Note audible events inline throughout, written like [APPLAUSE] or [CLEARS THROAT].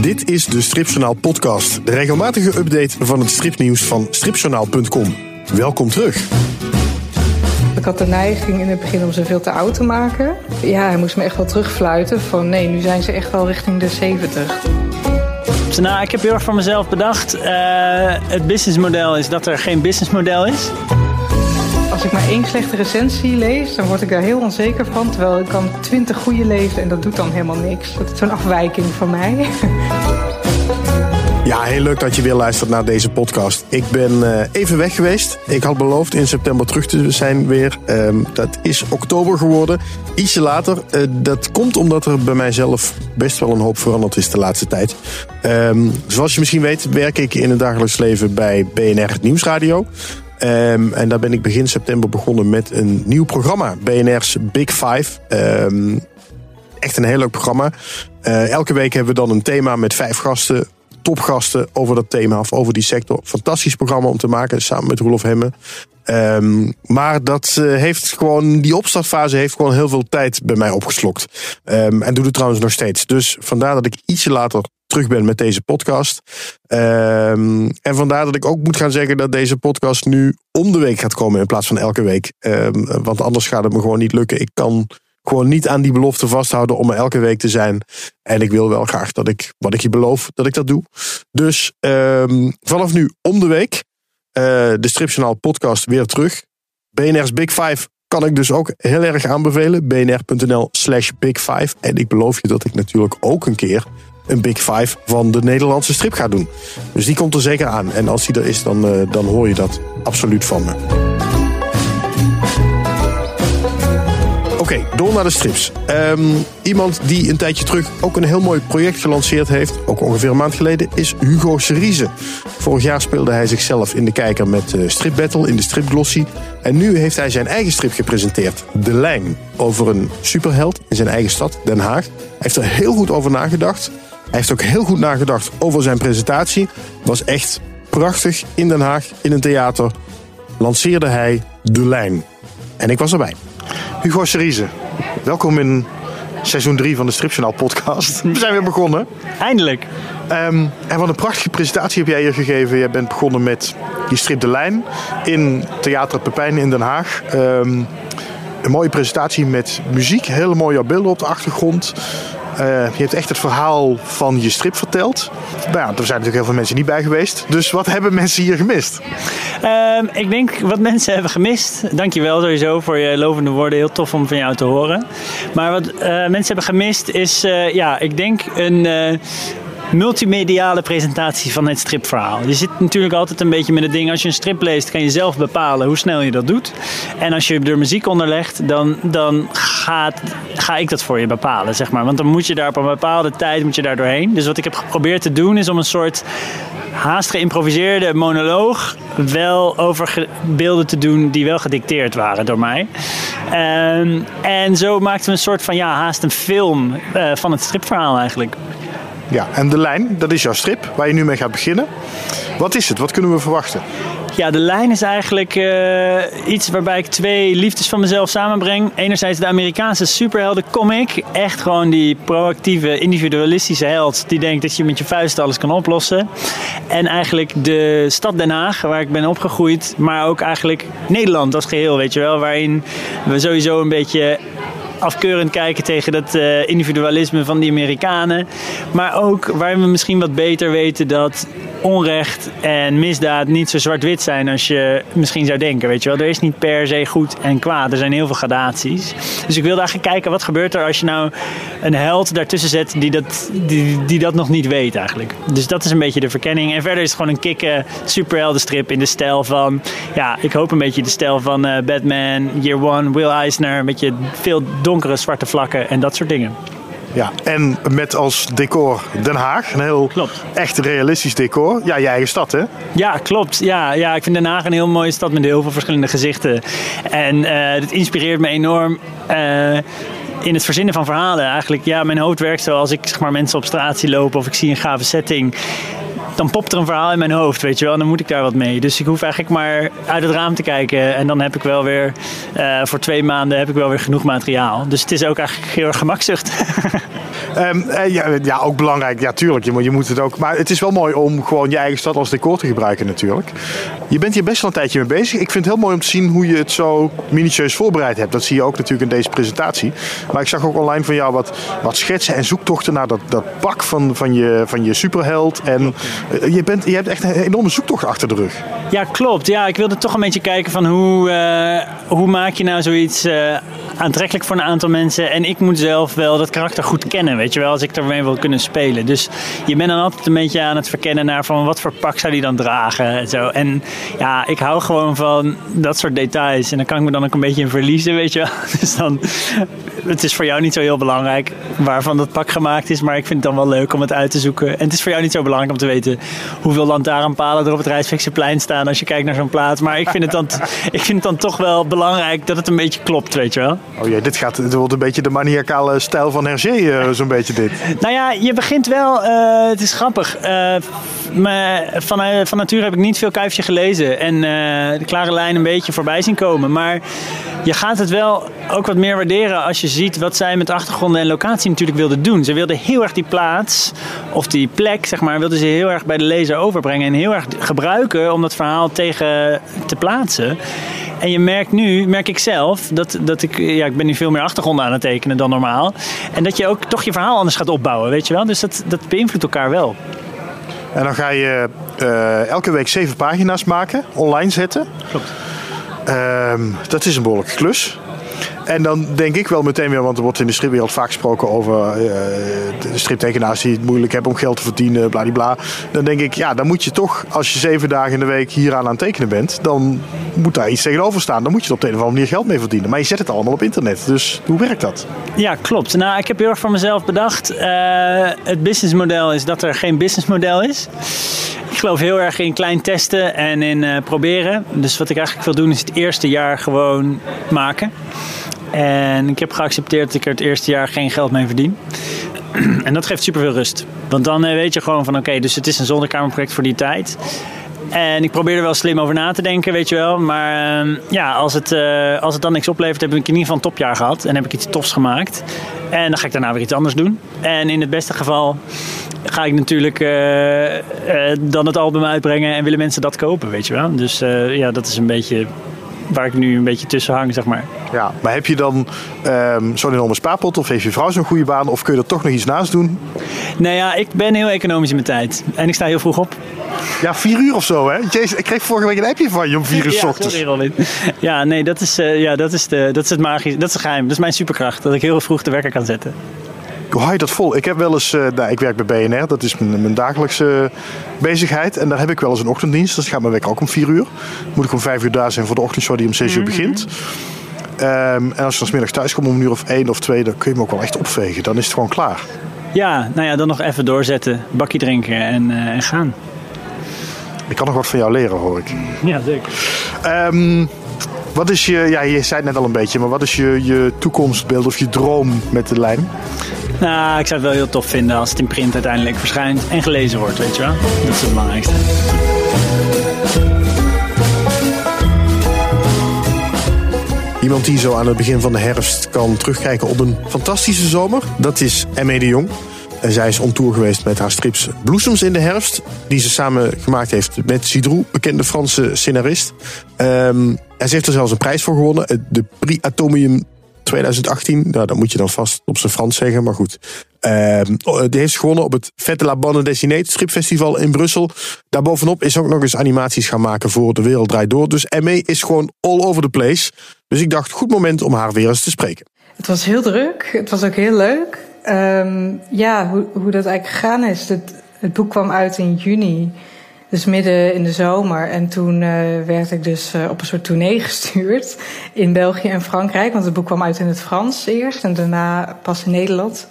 Dit is de Stripjournaal podcast, de regelmatige update van het stripnieuws van stripjournaal.com. Welkom terug. Ik had de neiging in het begin om ze veel te oud te maken. Ja, hij moest me echt wel terugfluiten van nee, nu zijn ze echt wel richting de 70. Nou, ik heb heel erg voor mezelf bedacht. Uh, het businessmodel is dat er geen businessmodel is. Als ik maar één slechte recensie lees, dan word ik daar heel onzeker van. Terwijl ik kan twintig goede lezen en dat doet dan helemaal niks. Dat is zo'n afwijking van mij. Ja, heel leuk dat je weer luistert naar deze podcast. Ik ben uh, even weg geweest. Ik had beloofd in september terug te zijn weer. Um, dat is oktober geworden. Ietsje later. Uh, dat komt omdat er bij mijzelf best wel een hoop veranderd is de laatste tijd. Um, zoals je misschien weet, werk ik in het dagelijks leven bij BNR Nieuwsradio. Um, en daar ben ik begin september begonnen met een nieuw programma. BNR's Big Five. Um, echt een heel leuk programma. Uh, elke week hebben we dan een thema met vijf gasten topgasten over dat thema of over die sector. Fantastisch programma om te maken samen met Roelof Hemme. Um, maar dat uh, heeft gewoon, die opstartfase heeft gewoon heel veel tijd bij mij opgeslokt. En doet het trouwens nog steeds. Dus vandaar dat ik ietsje later terug ben met deze podcast. Um, en vandaar dat ik ook moet gaan zeggen dat deze podcast nu om de week gaat komen in plaats van elke week. want anders gaat het me gewoon niet lukken. Ik kan gewoon niet aan die belofte vasthouden om er elke week te zijn. En ik wil wel graag dat ik, wat ik je beloof, dat ik dat doe. Dus um, vanaf nu om de week uh, de Stripjournaal podcast weer terug. BNR's Big Five kan ik dus ook heel erg aanbevelen. bnr.nl slash big five. En ik beloof je dat ik natuurlijk ook een keer een Big Five van de Nederlandse strip ga doen. Dus die komt er zeker aan. En als die er is, dan, uh, dan hoor je dat absoluut van me. Oké, door naar de strips. Um, iemand die een tijdje terug ook een heel mooi project gelanceerd heeft, ook ongeveer een maand geleden, is Hugo Cerise. Vorig jaar speelde hij zichzelf in de kijker met uh, Strip Battle in de Strip Glossy. En nu heeft hij zijn eigen strip gepresenteerd, De Lijn, over een superheld in zijn eigen stad, Den Haag. Hij heeft er heel goed over nagedacht. Hij heeft ook heel goed nagedacht over zijn presentatie. Was echt prachtig in Den Haag, in een theater. Lanceerde hij De Lijn. En ik was erbij. Hugo Cerise, welkom in seizoen 3 van de Stripjournaal podcast. [LAUGHS] We zijn weer begonnen. Eindelijk. Um, en wat een prachtige presentatie heb jij hier gegeven. Jij bent begonnen met je strip De Lijn in Theater Pepijn in Den Haag. Um, een mooie presentatie met muziek, hele mooie beelden op de achtergrond. Uh, je hebt echt het verhaal van je strip verteld. Nou ja, er zijn natuurlijk heel veel mensen niet bij geweest. Dus wat [LAUGHS] hebben mensen hier gemist? Um, ik denk wat mensen [LAUGHS] hebben gemist. Dankjewel sowieso voor je lovende woorden. Heel tof om van jou te horen. Maar wat uh, mensen hebben gemist is, uh, ja, ik denk een multimediale presentatie van het stripverhaal. Je zit natuurlijk altijd een beetje met het ding. Als je een strip leest, kan je zelf bepalen hoe snel je dat doet. En als je er muziek onder legt, dan, dan ga ik dat voor je bepalen, zeg maar. Want dan moet je daar op een bepaalde tijd moet je daar doorheen. Dus wat ik heb geprobeerd te doen, is om een soort haast geïmproviseerde monoloog wel over beelden te doen die wel gedicteerd waren door mij. Um, en zo maakten we een soort van ja, haast een film uh, van het stripverhaal eigenlijk. Ja, en de lijn, dat is jouw strip waar je nu mee gaat beginnen. Wat is het? Wat kunnen we verwachten? Ja, de lijn is eigenlijk uh, iets waarbij ik twee liefdes van mezelf samenbreng. Enerzijds de Amerikaanse superhelden comic. Echt gewoon die proactieve, individualistische held die denkt dat je met je vuist alles kan oplossen. En eigenlijk de stad Den Haag, waar ik ben opgegroeid. Maar ook eigenlijk Nederland als geheel, weet je wel. Waarin we sowieso een beetje afkeurend kijken tegen dat uh, individualisme van die Amerikanen. Maar ook waar we misschien wat beter weten dat onrecht en misdaad niet zo zwart-wit zijn als je misschien zou denken. Weet je wel, er is niet per se goed en kwaad. Er zijn heel veel gradaties. Dus ik wilde eigenlijk kijken wat gebeurt er als je nou een held daartussen zet die dat, die, die dat nog niet weet eigenlijk. Dus dat is een beetje de verkenning. En verder is het gewoon een kikke superheldenstrip in de stijl van, ja, ik hoop een beetje de stijl van uh, Batman, Year One, Will Eisner. Een beetje veel donkere zwarte vlakken en dat soort dingen. Ja, en met als decor Den Haag. Een heel klopt. echt realistisch decor. Ja, je eigen stad, hè? Ja, klopt. Ja, ja, ik vind Den Haag een heel mooie stad met heel veel verschillende gezichten. En uh, het inspireert me enorm. Uh, in het verzinnen van verhalen. Eigenlijk, ja, mijn hoofd werkt zo als ik zeg maar, mensen op straat zie lopen of ik zie een gave setting dan popt er een verhaal in mijn hoofd, weet je wel. En dan moet ik daar wat mee. Dus ik hoef eigenlijk maar uit het raam te kijken. En dan heb ik wel weer, uh, voor twee maanden heb ik wel weer genoeg materiaal. Dus het is ook eigenlijk heel erg gemakzucht. [LAUGHS] Ehm, eh, ja, ja, ook belangrijk. Ja, tuurlijk. Je moet, je moet het ook. Maar het is wel mooi om gewoon je eigen stad als decor te gebruiken natuurlijk. Je bent hier best wel een tijdje mee bezig. Ik vind het heel mooi om te zien hoe je het zo minutieus voorbereid hebt. Dat zie je ook natuurlijk in deze presentatie. Maar ik zag ook online van jou wat, wat schetsen en zoektochten naar dat, dat pak van, van, je, van je superheld. En eh, je, bent, je hebt echt een enorme zoektocht achter de rug. Ja, klopt. Ja, ik wilde toch een beetje kijken van hoe, eh, hoe maak je nou zoiets aantrekkelijk voor een aantal mensen. En ik moet zelf wel dat karakter goed kennen, weet je wel, als ik ermee wil kunnen spelen. Dus je bent dan altijd een beetje aan het verkennen naar van wat voor pak zou die dan dragen en zo. En ja, ik hou gewoon van dat soort details. En dan kan ik me dan ook een beetje in verliezen, weet je wel. [LAUGHS] Dus dan, het is voor jou niet zo heel belangrijk waarvan dat pak gemaakt is, maar ik vind het dan wel leuk om het uit te zoeken. En het is voor jou niet zo belangrijk om te weten hoeveel lantaarnpalen er op het Rijswijkse staan als je kijkt naar zo'n plaats. Maar ik vind, het dan, [LAUGHS] ik vind het dan toch wel belangrijk dat het een beetje klopt, weet je wel. Oh ja, dit, gaat, dit wordt een beetje de maniacale stijl van Hergé, uh, beetje dit. Nou ja, je begint wel, uh, het is grappig. Uh, van, van nature heb ik niet veel kuifje gelezen en de klare lijn een beetje voorbij zien komen. Maar je gaat het wel ook wat meer waarderen als je ziet wat zij met achtergronden en locatie natuurlijk wilden doen. Ze wilden heel erg die plaats of die plek, zeg maar, wilden ze heel erg bij de lezer overbrengen en heel erg gebruiken om dat verhaal tegen te plaatsen. En je merkt nu, merk ik zelf, dat, dat ik, ja, ik ben nu veel meer achtergronden aan het tekenen dan normaal. En dat je ook toch je verhaal anders gaat opbouwen, weet je wel. Dus dat, dat beïnvloedt elkaar wel. En dan ga je uh, elke week zeven pagina's maken, online zetten. Klopt. Uh, dat is een behoorlijke klus. En dan denk ik wel meteen weer, want er wordt in de stripwereld vaak gesproken over uh, de striptekenaars die het moeilijk hebben om geld te verdienen, bladibla. Dan denk ik, ja, dan moet je toch, als je zeven dagen in de week hieraan aan het tekenen bent, dan moet daar iets tegenover staan. Dan moet je er op de een of andere manier geld mee verdienen. Maar je zet het allemaal op internet. Dus hoe werkt dat? Ja, klopt. Nou, ik heb heel erg voor mezelf bedacht. Uh, het businessmodel is dat er geen businessmodel is. Ik geloof heel erg in klein testen en in uh, proberen. Dus wat ik eigenlijk wil doen is het eerste jaar gewoon maken. En ik heb geaccepteerd dat ik er het eerste jaar geen geld mee verdien. [CLEARS THROAT] En dat geeft superveel rust. Want dan weet je gewoon van oké, dus het is een zonnekamerproject voor die tijd. En ik probeer er wel slim over na te denken, weet je wel. Maar uh, ja, als het, uh, als het dan niks oplevert, heb ik in ieder geval een topjaar gehad. En heb ik iets tofs gemaakt. En dan ga ik daarna weer iets anders doen. En in het beste geval ga ik natuurlijk uh, dan het album uitbrengen en willen mensen dat kopen, weet je wel. Dus ja, dat is een beetje waar ik nu een beetje tussen hang, zeg maar. Ja, maar heb je dan um, zo'n enorme spaarpot of heeft je vrouw zo'n goede baan of kun je er toch nog iets naast doen? Nou ja, ik ben heel economisch in mijn tijd en ik sta heel vroeg op. Ja, vier uur of zo, hè? Jezus, ik kreeg vorige week een appje van je om vier uur [LAUGHS] ja, ochtends. Ja, nee, dat is, uh, ja, dat, is de, dat is het magisch. Dat is het geheim. Dat is mijn superkracht. Dat ik heel vroeg de wekker kan zetten. Hoe je dat vol? Ik heb wel eens, uh, nou, ik werk bij BNR, dat is mijn, mijn, dagelijkse bezigheid. En daar heb ik wel eens een ochtenddienst. Dus gaat mijn wekker ook om vier uur. Moet ik om vijf uur daar zijn voor de ochtendshow die om zes uur mhm. begint. Um, en als je dan middag thuis komt om een uur of één of twee, dan kun je hem ook wel echt opvegen. Dan is het gewoon klaar. Ja, nou ja, dan nog even doorzetten, bakje drinken en, uh, en gaan. Ik kan nog wat van jou leren, hoor ik. Ja, zeker. Um, wat is je, ja, je zei het net al een beetje, maar wat is je, je toekomstbeeld of je droom met de lijn? Nou, ik zou het wel heel tof vinden als het in print uiteindelijk verschijnt en gelezen wordt, weet je wel. Dat is het belangrijkste. Iemand die zo aan het begin van de herfst kan terugkijken op een fantastische zomer, dat is Emme de Jong. En zij is on tour geweest met haar strips Bloesems in de herfst. Die ze samen gemaakt heeft met Cidrou, bekende Franse scenarist. Um, en ze heeft er zelfs een prijs voor gewonnen. De Prix Atomium 2018. Nou, dat moet je dan vast op zijn Frans zeggen, maar goed. Uh, die heeft gewonnen op het Fête la Bande Dessinée, stripfestival in Brussel. Daarbovenop is ook nog eens animaties gaan maken voor De Wereld Draait Door. Dus ME is gewoon all over the place. Dus ik dacht, goed moment om haar weer eens te spreken. Het was heel druk. Het was ook heel leuk. Um, ja, hoe, hoe dat eigenlijk gegaan is. Het, het boek kwam uit in juni. Dus midden in de zomer. En toen uh, werd ik dus uh, op een soort tournee [LAUGHS] gestuurd in België en Frankrijk. Want het boek kwam uit in het Frans eerst en daarna pas in Nederland.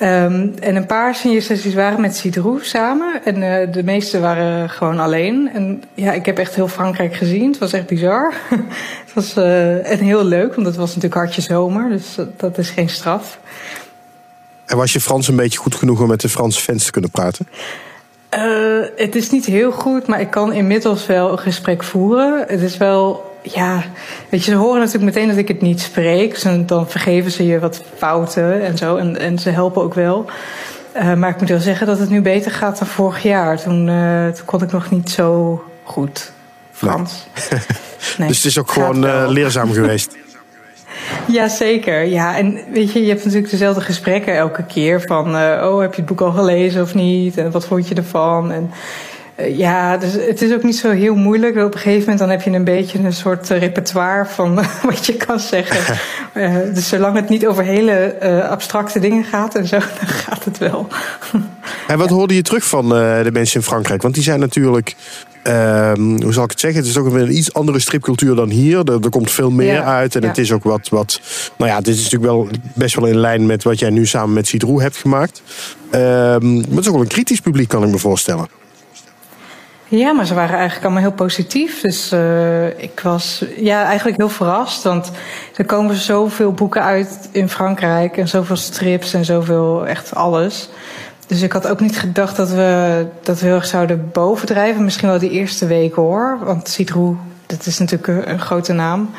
Um, en een paar sessies waren met Cidrou samen. En uh, de meeste waren gewoon alleen. En ja, ik heb echt heel Frankrijk gezien. Het was echt bizar. [LAUGHS] het was en heel leuk, want het was natuurlijk hartje zomer. Dus dat is geen straf. En was je Frans een beetje goed genoeg om met de Franse fans te kunnen praten? Uh, het is niet heel goed, maar ik kan inmiddels wel een gesprek voeren. Het is wel ja, weet je, ze horen natuurlijk meteen dat ik het niet spreek. Dus dan vergeven ze je wat fouten en zo. En, en ze helpen ook wel. Uh, maar ik moet wel zeggen dat het nu beter gaat dan vorig jaar. Toen, uh, toen kon ik nog niet zo goed Frans. [LAUGHS] Nee. dus het is ook gewoon leerzaam geweest. Ja, zeker. Ja, en weet je, je hebt natuurlijk dezelfde gesprekken elke keer. Van, oh, heb je het boek al gelezen of niet? En wat vond je ervan? En uh, ja, dus het is ook niet zo heel moeilijk. Op een gegeven moment dan heb je een beetje een soort repertoire van [LAUGHS] wat je kan zeggen. uh, [LAUGHS] dus zolang het niet over hele abstracte dingen gaat en zo, [LAUGHS] dan gaat het wel. en wat hoorde je terug van de mensen in Frankrijk? Want die zijn natuurlijk Um, hoe zal ik het zeggen? Het is ook een iets andere stripcultuur dan hier. Er, er komt veel meer ja, uit. En ja. het is ook wat, wat. Nou ja, dit is natuurlijk wel best wel in lijn met wat jij nu samen met Citroën hebt gemaakt. Um, maar het is ook wel een kritisch publiek, kan ik me voorstellen. Ja, maar ze waren eigenlijk allemaal heel positief. Dus uh, ik was ja, eigenlijk heel verrast. Want er komen zoveel boeken uit in Frankrijk. En zoveel strips en zoveel echt alles. Dus ik had ook niet gedacht dat we dat we heel erg zouden bovendrijven. Misschien wel die eerste weken hoor. Want Citroën, dat is natuurlijk een, grote naam.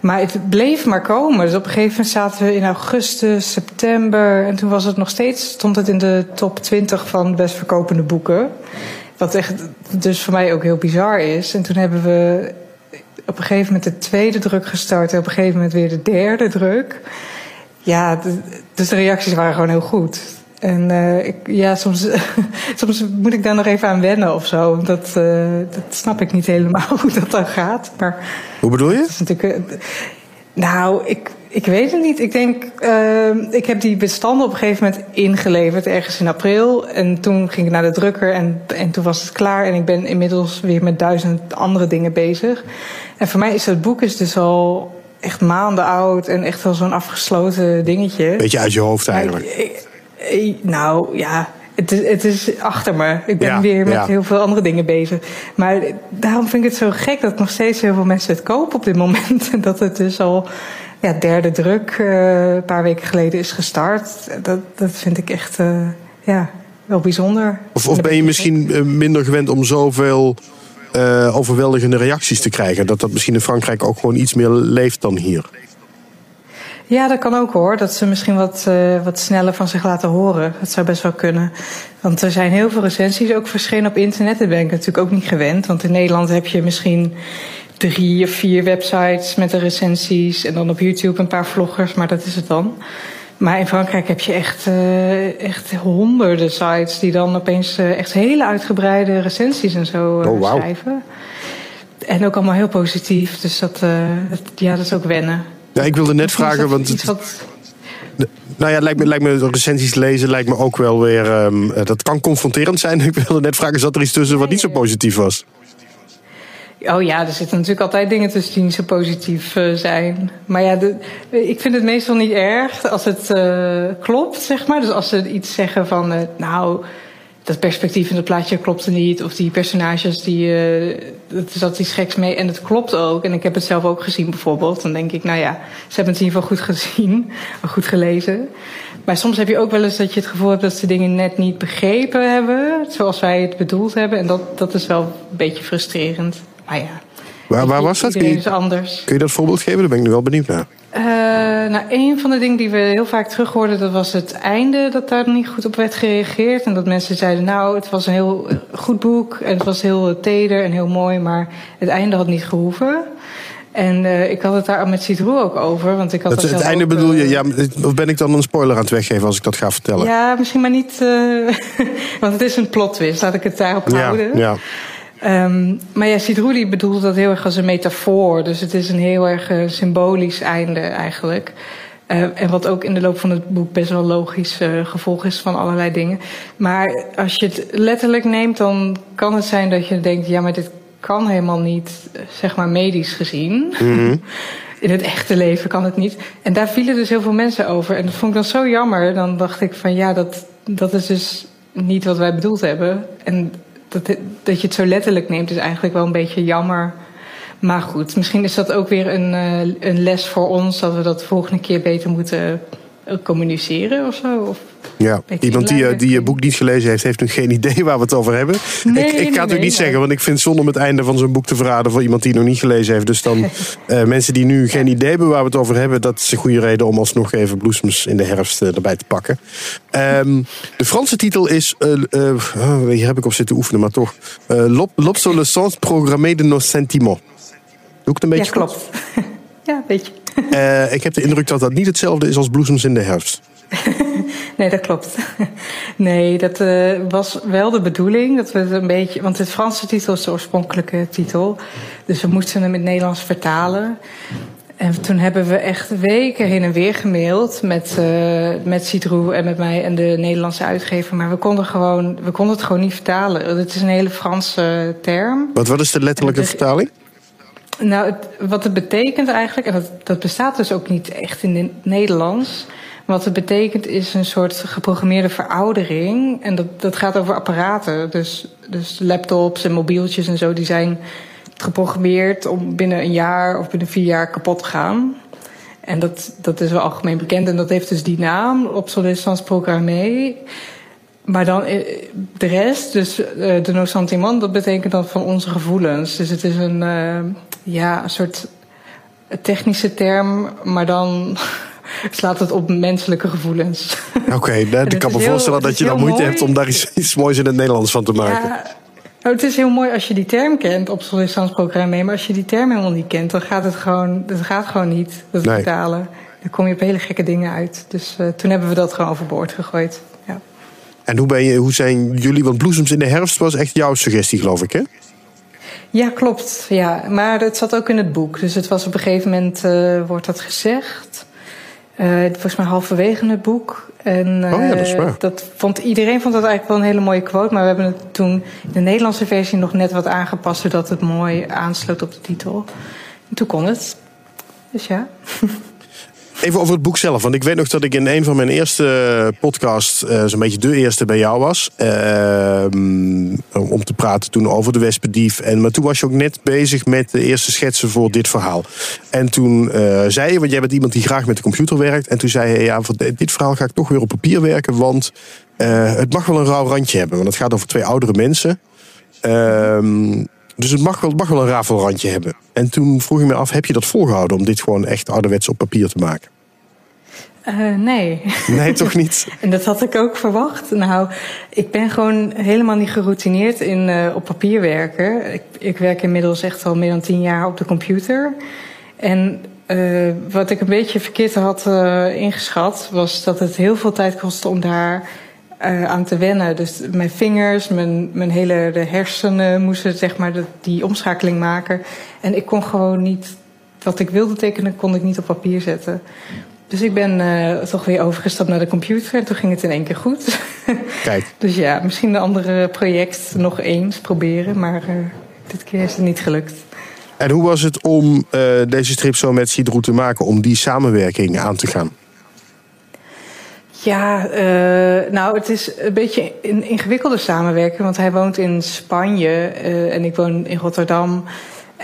Maar het bleef maar komen. Dus op een gegeven moment zaten we in augustus, september. En toen was het nog steeds, stond het in de top 20 van best verkopende boeken. Wat echt dus voor mij ook heel bizar is. En toen hebben we op een gegeven moment de tweede druk gestart. En op een gegeven moment weer de derde druk. Ja, dus de reacties waren gewoon heel goed. En uh, ik, ja, soms, [LAUGHS] soms moet ik daar nog even aan wennen of zo. Dat, uh, dat snap ik niet helemaal [LAUGHS] hoe dat dan gaat. Maar, hoe bedoel je? Is natuurlijk, uh, nou, ik, ik weet het niet. Ik denk, ik heb die bestanden op een gegeven moment ingeleverd, ergens in april. En toen ging ik naar de drukker en, en toen was het klaar. En ik ben inmiddels weer met duizend andere dingen bezig. En voor mij is dat boek is dus al echt maanden oud en echt wel zo'n afgesloten dingetje. Beetje uit je hoofd eigenlijk. Ik, ik, nou ja, het is, het is achter me. Ik ben ja, weer met ja. heel veel andere dingen bezig. Maar daarom vind ik het zo gek dat nog steeds heel veel mensen het kopen op dit moment. [LAUGHS] En dat het dus al ja, derde druk uh, een paar weken geleden is gestart. Dat, dat vind ik echt uh, ja, wel bijzonder. Of, of ben je misschien minder gewend om zoveel uh, overweldigende reacties te krijgen? Dat dat misschien in Frankrijk ook gewoon iets meer leeft dan hier? Ja, dat kan ook hoor. Dat ze misschien wat, uh, wat sneller van zich laten horen. Dat zou best wel kunnen. Want er zijn heel veel recensies ook verschenen op internet. Dat ben ik natuurlijk ook niet gewend. Want in Nederland heb je misschien drie of vier websites met de recensies. En dan op YouTube een paar vloggers, maar dat is het dan. Maar in Frankrijk heb je echt, uh, echt honderden sites die dan opeens uh, echt hele uitgebreide recensies en zo oh, wow. schrijven. En ook allemaal heel positief. Dus dat, dat, ja, dat is ook wennen. Ja, ik wilde net vragen, want. Het, wat... Nou ja, lijkt me, lijkt me recensies lezen lijkt me ook wel weer. Um, dat kan confronterend zijn. [LAUGHS] Ik wilde net vragen, zat er iets tussen wat niet zo positief was? Oh ja, er zitten natuurlijk altijd dingen tussen die niet zo positief uh, zijn. Maar ja, de, ik vind het meestal niet erg als het uh, klopt, zeg maar. Dus als ze iets zeggen van, uh, nou, dat perspectief in het plaatje klopte niet. Of die personages, die, uh, er zat iets geks mee. En het klopt ook. En ik heb het zelf ook gezien bijvoorbeeld. Dan denk ik, nou ja, ze hebben het in ieder geval goed gezien. [LAUGHS] goed gelezen. Maar soms heb je ook wel eens dat je het gevoel hebt dat ze dingen net niet begrepen hebben. Zoals wij het bedoeld hebben. En dat, dat is wel een beetje frustrerend. Maar ja. Waar, waar was dat? Kun je, is anders. kun je dat voorbeeld geven? Daar ben ik nu wel benieuwd naar. Uh, nou, een van de dingen die we heel vaak terug hoorden, dat was het einde, dat daar niet goed op werd gereageerd. En dat mensen zeiden, nou, het was een heel goed boek en het was heel teder en heel mooi, maar het einde had niet gehoeven. En uh, ik had het daar met Citroën ook over. Want ik had dat, het einde ook, bedoel je, ja, of ben ik dan een spoiler aan het weggeven als ik dat ga vertellen? Ja, misschien maar niet, uh, [LAUGHS] want het is een plot twist, laat ik het daarop ja, houden. Ja. Um, maar ja, Sidruli bedoelde dat heel erg als een metafoor. Dus het is een heel erg uh, symbolisch einde eigenlijk. Uh, en wat ook in de loop van het boek best wel logisch uh, gevolg is van allerlei dingen. Maar als je het letterlijk neemt, dan kan het zijn dat je denkt: ja, maar dit kan helemaal niet, zeg maar medisch gezien. Mm -hmm. [LAUGHS] In het echte leven kan het niet. En daar vielen dus heel veel mensen over. En dat vond ik dan zo jammer. Dan dacht ik van ja, dat, dat is dus niet wat wij bedoeld hebben. En dat, dat je het zo letterlijk neemt is eigenlijk wel een beetje jammer. Maar goed, misschien is dat ook weer een, uh, een les voor ons dat we dat de volgende keer beter moeten communiceren of zo. Of ja, iemand die, eh, die je boek niet gelezen heeft, heeft nog geen [LAUGHS] idee waar we het over hebben. Nee, ik, ik ga het ook niet zeggen, want ik vind het zonde om het einde van zo'n boek te verraden voor iemand die nog niet gelezen heeft. Dus dan uh, [LAUGHS] mensen die nu geen idee hebben waar we het over hebben, dat is een goede reden om alsnog even bloesems in de herfst uh, erbij te pakken. Um, de Franse titel is, oh, hier heb ik op zitten oefenen, maar toch. L'obsolescence programmée de nos sentiments. Doe ik het een beetje Ja, klopt. [LAUGHS] ja, een beetje. [LAUGHS] ik heb de indruk dat dat niet hetzelfde is als bloesems in de herfst. [LAUGHS] nee, dat klopt. [LAUGHS] nee, dat uh, was wel de bedoeling. Dat we het een beetje. Want het Franse titel is de oorspronkelijke titel. Dus we moesten hem in het Nederlands vertalen. En toen hebben we echt weken heen en weer gemaild met, uh, met Citroën en met mij en de Nederlandse uitgever. Maar we konden, gewoon, we konden het gewoon niet vertalen. Het is een hele Franse term. Wat, wat is de letterlijke vertaling? Nou, wat het betekent eigenlijk, en dat, dat bestaat dus ook niet echt in het Nederlands. Wat het betekent is een soort geprogrammeerde veroudering. En dat, dat gaat over apparaten. Dus, dus laptops en mobieltjes en zo, die zijn geprogrammeerd om binnen een jaar of binnen vier jaar kapot te gaan. En dat, dat is wel algemeen bekend. En dat heeft dus die naam, obsolescence programmée. Maar dan eh, de rest, dus uh, de no sentiment, dat betekent dan van onze gevoelens. Dus het is een, uh, ja, een soort technische term, maar dan [LAUGHS] slaat het op menselijke gevoelens. Oké, [LAUGHS] okay, ik kan me heel, voorstellen dat je dan moeite mooi. hebt om daar iets, iets, moois in het Nederlands van te maken. Ja, nou, het is heel mooi als je die term kent, obsolescence programmé. Maar als je die term helemaal niet kent, dan gaat het gewoon, dat gaat gewoon niet, dat Nee. vertalen. Dan kom je op hele gekke dingen uit. Dus uh, toen hebben we dat gewoon overboord gegooid. Ja. En hoe, ben je, hoe zijn jullie, want Bloesems in de herfst was echt jouw suggestie, geloof ik, hè? Ja, klopt. Ja, maar het zat ook in het boek. Dus het was op een gegeven moment, uh, wordt dat gezegd. Uh, volgens mij halverwege het boek. En uh, oh ja, dat, is waar. dat vond iedereen vond dat eigenlijk wel een hele mooie quote. Maar we hebben het toen in de Nederlandse versie nog net wat aangepast, zodat het mooi aansloot op de titel. En toen kon het. Dus ja. [LAUGHS] Even over het boek zelf. Want ik weet nog dat ik in een van mijn eerste podcasts, uh, zo'n beetje de eerste bij jou was. Uh, om te praten toen over de Wespendief. En, maar toen was je ook net bezig met de eerste schetsen voor dit verhaal. En toen uh, zei je, want jij bent iemand die graag met de computer werkt. En toen zei je, ja, voor dit verhaal ga ik toch weer op papier werken. Want het mag wel een rauw randje hebben. Want het gaat over twee oudere mensen. Ehm, dus het mag wel, het mag wel een rafelrandje hebben. En toen vroeg ik me af, heb je dat volgehouden om dit gewoon echt ouderwets op papier te maken? Uh, nee. Nee, toch [LAUGHS] niet? en dat had ik ook verwacht. Nou, ik ben gewoon helemaal niet geroutineerd in uh, op papier werken. Ik, ik, werk inmiddels echt al meer dan tien jaar op de computer. En uh, wat ik een beetje verkeerd had ingeschat, was dat het heel veel tijd kostte om daar aan te wennen. Dus mijn vingers, mijn, mijn hele de hersenen moesten zeg maar de, die omschakeling maken. En ik kon gewoon niet, wat ik wilde tekenen, kon ik niet op papier zetten. Dus ik ben uh, toch weer overgestapt naar de computer en toen ging het in één keer goed. [LAUGHS] Kijk. dus ja, misschien een andere project nog eens proberen, maar uh, dit keer is het niet gelukt. En hoe was het om uh, deze strip zo met Sidro te maken, om die samenwerking aan te gaan? Ja, uh, nou, het is een beetje een ingewikkelde samenwerking. Want hij woont in Spanje uh, en ik woon in Rotterdam.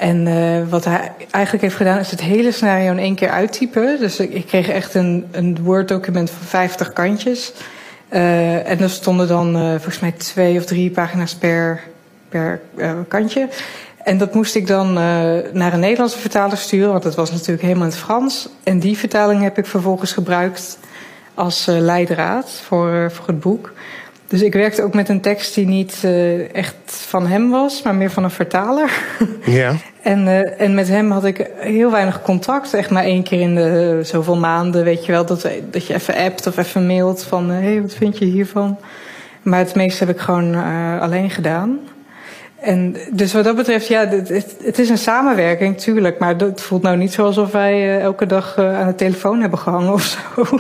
En uh, wat hij eigenlijk heeft gedaan is het hele scenario in één keer uittypen. Dus ik, kreeg echt een, een Word-document van 50 kantjes. en er stonden dan volgens mij twee of drie pagina's per, per kantje. En dat moest ik dan naar een Nederlandse vertaler sturen, want dat was natuurlijk helemaal in het Frans. En die vertaling heb ik vervolgens gebruikt als leidraad voor, voor het boek. Dus ik werkte ook met een tekst die niet uh, echt van hem was, maar meer van een vertaler. [LAUGHS] Ja. en, en met hem had ik heel weinig contact. Echt maar één keer in de zoveel maanden, weet je wel. Dat, dat je even appt of even mailt van... hé, hey, wat vind je hiervan? Maar het meeste heb ik gewoon alleen gedaan. En dus wat dat betreft, ja, het, is een samenwerking, tuurlijk. Maar het voelt nou niet zo alsof wij uh, elke dag uh, aan de telefoon hebben gehangen of zo. [LAUGHS]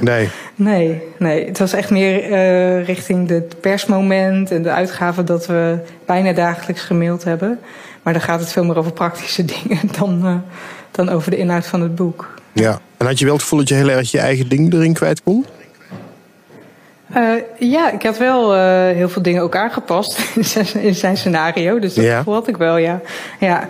Nee. nee, nee. Het was echt meer uh, richting het persmoment en de uitgaven dat we bijna dagelijks gemaild hebben. Maar dan gaat het veel meer over praktische [LAUGHS] dingen dan, dan over de inhoud van het boek. Ja, en had je wel het gevoel dat je heel erg je eigen ding erin kwijt kon? Uh, ja, ik had wel uh, heel veel dingen ook aangepast [LAUGHS] in zijn, in zijn scenario. Dus dat Ja. had ik wel, ja. ja.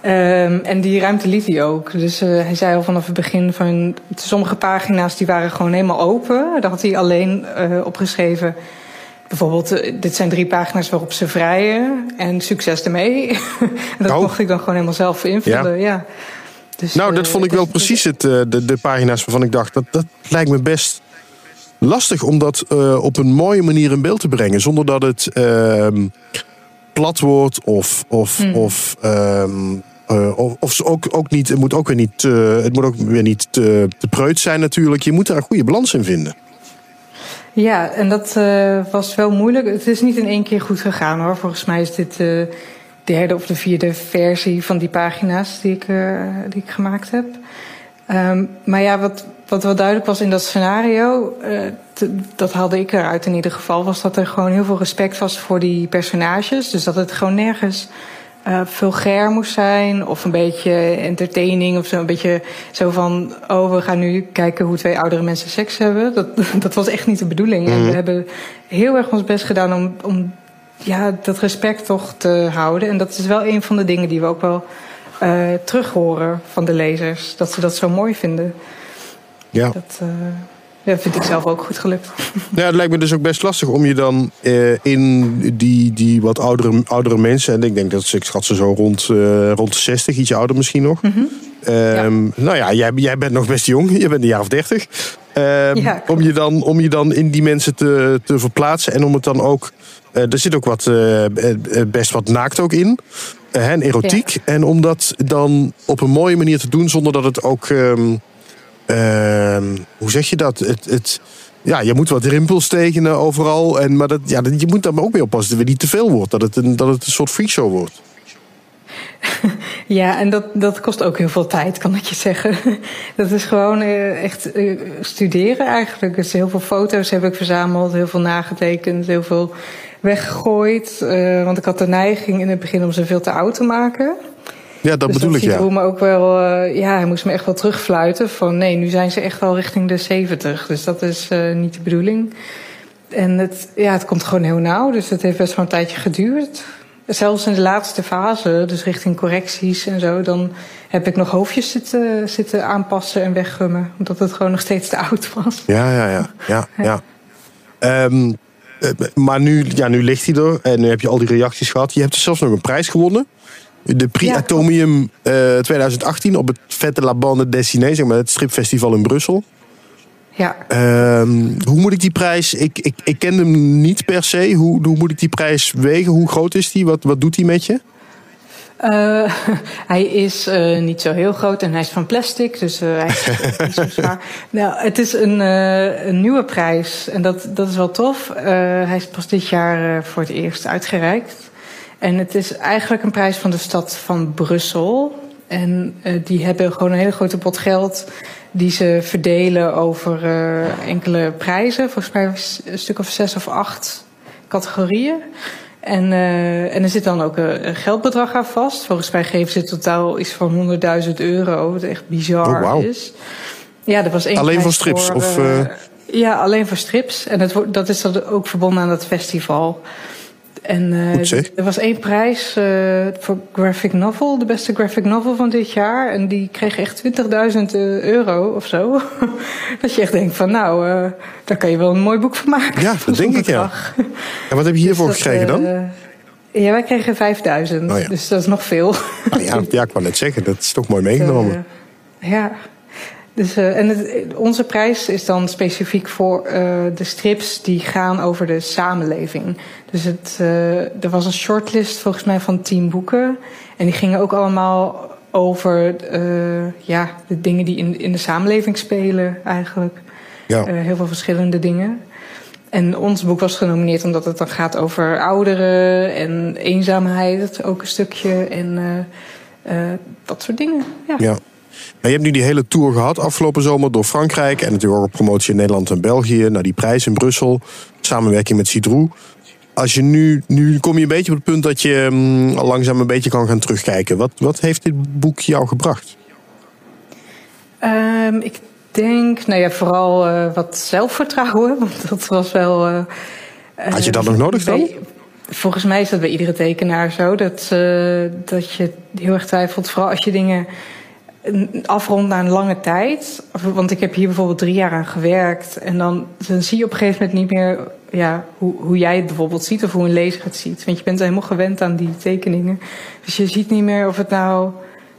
Ehm, en die ruimte liet hij ook. Dus uh, hij zei al vanaf het begin van sommige pagina's die waren gewoon helemaal open. Daar had hij alleen opgeschreven. Bijvoorbeeld, dit zijn drie pagina's waarop ze vrijen. En succes ermee. [LAUGHS] dat oh. mocht ik dan gewoon helemaal zelf invullen. Ja. ja. Dus, nou, dat vond ik wel precies het, de, de pagina's waarvan ik dacht, dat, dat lijkt me best lastig om dat op een mooie manier in beeld te brengen. Zonder dat het ehm, plat wordt of, of, hmm. of um, uh, of, of ook, ook niet, het moet ook weer niet, uh, het moet ook weer niet te, te preut zijn natuurlijk. Je moet daar een goede balans in vinden. Ja, en dat was wel moeilijk. Het is niet in één keer goed gegaan hoor. Volgens mij is dit de derde of de vierde versie van die pagina's die ik, die ik gemaakt heb. Um, maar ja, wat, wat wel duidelijk was in dat scenario, te, dat haalde ik eruit in ieder geval, was dat er gewoon heel veel respect was voor die personages. Dus dat het gewoon nergens uh, vulgair moest zijn of een beetje entertaining of zo. Een beetje zo van, oh, we gaan nu kijken hoe twee oudere mensen seks hebben. Dat, [LAUGHS] dat was echt niet de bedoeling. En we mhm. hebben heel erg ons best gedaan om, om ja, dat respect toch te houden. En dat is wel een van de dingen die we ook wel uh, terug horen van de lezers. Dat ze dat zo mooi vinden. Ja. Dat, uh, ja, vind ik zelf ook goed gelukt. Ja, het lijkt me dus ook best lastig om je dan uh, in die, die wat oudere, oudere mensen... en ik denk dat ik schat ze zo rond, uh, rond de 60, ietsje ouder misschien nog. Mm -hmm. um, ja. Nou ja, jij, jij bent nog best jong, [LAUGHS] je bent een jaar of 30. Um, ja, om, je dan, om je dan in die mensen te, te verplaatsen en om het dan ook... Uh, er zit ook wat, best wat naakt ook in. en erotiek. En om dat dan op een mooie manier te doen zonder dat het ook... Um, uh, hoe zeg je dat? Het, het, ja, je moet wat rimpels tekenen overal. En, maar dat, ja, je moet daar ook mee oppassen dat het niet te veel wordt. Dat het een, dat het een soort freakshow wordt. [LAUGHS] Ja, en dat, dat kost ook heel veel tijd, kan ik je zeggen. [LAUGHS] Dat is gewoon uh, echt uh, studeren eigenlijk. Dus heel veel foto's heb ik verzameld, heel veel nagetekend, heel veel weggegooid. Uh, want ik had de neiging in het begin om ze veel te oud te maken. Ja, dat dus bedoel dat ik, ja. me ook wel, uh, ja, hij moest me echt wel terugfluiten van nee, nu zijn ze echt wel richting de 70. Dus dat is uh, niet de bedoeling. En het, ja, het komt gewoon heel nauw, dus het heeft best wel een tijdje geduurd. Zelfs in de laatste fase, dus richting correcties en zo, dan heb ik nog hoofdjes zitten, zitten aanpassen en weggummen. Omdat het gewoon nog steeds te oud was. Ja, ja, ja. ja, [LAUGHS] ja. Um, maar nu, ja, nu ligt hij er en nu heb je al die reacties gehad. Je hebt dus zelfs nog een prijs gewonnen. De Prix ja, Atomium uh, 2018 op het Vette La Bande Dessinée, zeg maar, het stripfestival in Brussel. Ja. Uh, hoe moet ik die prijs... Ik, ik, ik ken hem niet per se. Hoe, hoe moet ik die prijs wegen? Hoe groot is die? Wat, wat doet hij met je? Uh, [LAUGHS] hij is uh, niet zo heel groot en hij is van plastic, dus uh, hij is [LAUGHS] niet zo zwaar. Nou, het is een, een nieuwe prijs en dat, dat is wel tof. hij is pas dit jaar voor het eerst uitgereikt. En het is eigenlijk een prijs van de stad van Brussel. En uh, die hebben gewoon een hele grote pot geld die ze verdelen over uh, enkele prijzen. Volgens mij een stuk of zes of acht categorieën. En, uh, en er zit dan ook een geldbedrag aan vast. Volgens mij geven ze totaal iets van 100.000 euro, wat echt bizar oh, wow. is. Ja, dat was één alleen voor strips? Voor, of, Ja, alleen voor strips. En het, dat is dan ook verbonden aan dat festival. En uh, er was één prijs uh, voor graphic novel, de beste graphic novel van dit jaar. En die kreeg echt 20.000 euro of zo. [LAUGHS] dat je echt denkt van nou, uh, daar kan je wel een mooi boek van maken. Ja, dat denk ik ja. En wat heb je hiervoor dus gekregen dan? Ja, wij kregen 5000, oh, ja. dus dat is nog veel. Oh, ja, ja, ik wou net zeggen, dat is toch mooi meegenomen. [LAUGHS] ja, dus, uh, en het, onze prijs is dan specifiek voor uh, de strips die gaan over de samenleving. Dus het, uh, er was een shortlist volgens mij van tien boeken. En die gingen ook allemaal over ja, de dingen die in, in de samenleving spelen eigenlijk. Ja. heel veel verschillende dingen. En ons boek was genomineerd omdat het dan gaat over ouderen en eenzaamheid ook een stukje en dat soort dingen. Ja. ja. Nou, je hebt nu die hele tour gehad afgelopen zomer door Frankrijk. En natuurlijk ook op promotie in Nederland en België. Naar die prijs in Brussel. Samenwerking met Cidroe. Als je nu, nu kom je een beetje op het punt dat je um, langzaam een beetje kan gaan terugkijken. Wat, wat heeft dit boek jou gebracht? Um, ik denk, nou ja, vooral uh, wat zelfvertrouwen. [LAUGHS] Want dat was wel. Uh, Had je dat nog nodig dan? volgens mij is dat bij iedere tekenaar zo. Dat, dat je heel erg twijfelt. Vooral als je dingen afrondt na een lange tijd. Want ik heb hier bijvoorbeeld drie jaar aan gewerkt. En dan, dan zie je op een gegeven moment niet meer ja, hoe, hoe jij het bijvoorbeeld ziet of hoe een lezer het ziet. Want je bent helemaal gewend aan die tekeningen. Dus je ziet niet meer of het nou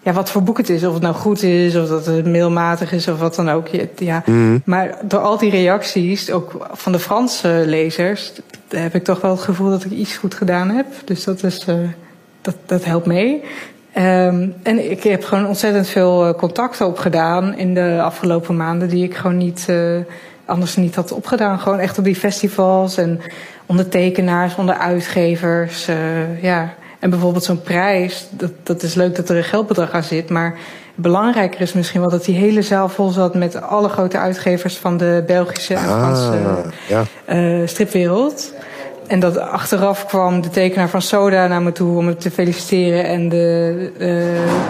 ja, wat voor boek het is. Of het nou goed is, of dat het middelmatig is, of wat dan ook. Ja. Mhm. Maar door al die reacties, ook van de Franse lezers, heb ik toch wel het gevoel dat ik iets goed gedaan heb. Dus dat, is, uh, dat, dat helpt mee. Um, en ik heb gewoon ontzettend veel eh, contacten opgedaan in de afgelopen maanden, die ik gewoon niet, uh, anders niet had opgedaan. Gewoon echt op die festivals en onder tekenaars, onder uitgevers. Uh, ja. En bijvoorbeeld zo'n prijs, dat, dat is leuk dat er een geldbedrag aan zit. Maar belangrijker is misschien wel dat die hele zaal vol zat met alle grote uitgevers van de Belgische en ah, Franse ja. uh, stripwereld. En dat achteraf kwam de tekenaar van Soda naar me toe om me te feliciteren. En de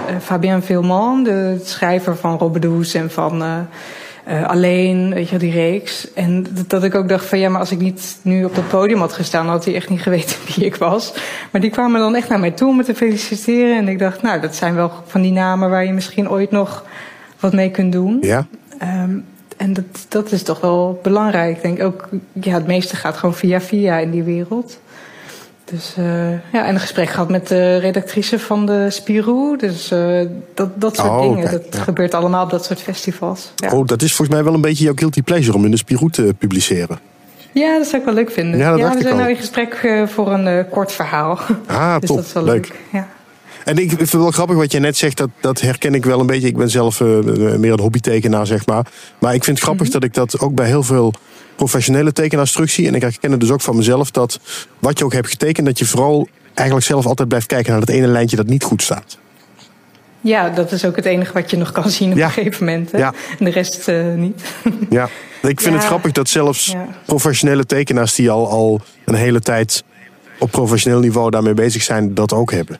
uh, Fabien Villemont, de schrijver van Robbedoes en van uh, uh, alleen, weet je, die reeks. En dat, ik ook dacht van ja, maar als ik niet nu op dat podium had gestaan, had hij echt niet [LAUGHS] geweten wie ik was. Maar die kwamen dan echt naar mij toe om me te feliciteren. En ik dacht, nou, dat zijn wel van die namen waar je misschien ooit nog wat mee kunt doen. Ja. Um, en dat, dat is toch wel belangrijk. Ik denk ook, ja, het meeste gaat gewoon via via in die wereld. Dus uh, ja, en een gesprek gehad met de redactrice van de Spirou. Dus uh, dat, dat soort oh, dingen. dat gebeurt allemaal op dat soort festivals. Ja. Oh, dat is volgens mij wel een beetje jouw guilty pleasure om in de Spirou te publiceren. Ja, dat zou ik wel leuk vinden. Ja, ja we zijn nu in gesprek uh, voor een kort verhaal. Ah, [LAUGHS] dus top. Dat is wel leuk. leuk. Ja. En ik vind het wel grappig wat jij net zegt, dat, dat herken ik wel een beetje. Ik ben zelf uh, meer een hobbytekenaar, zeg maar. Maar ik vind het grappig mm -hmm. dat ik dat ook bij heel veel professionele tekenaars terugzie. En ik herken het dus ook van mezelf dat wat je ook hebt getekend, dat je vooral eigenlijk zelf altijd blijft kijken naar dat ene lijntje dat niet goed staat. Ja, dat is ook het enige wat je nog kan zien op Ja. een gegeven moment. Hè? Ja. En de rest uh, niet. Ja, ik vind Ja. het grappig dat zelfs professionele tekenaars die al, al een hele tijd op professioneel niveau daarmee bezig zijn, dat ook hebben.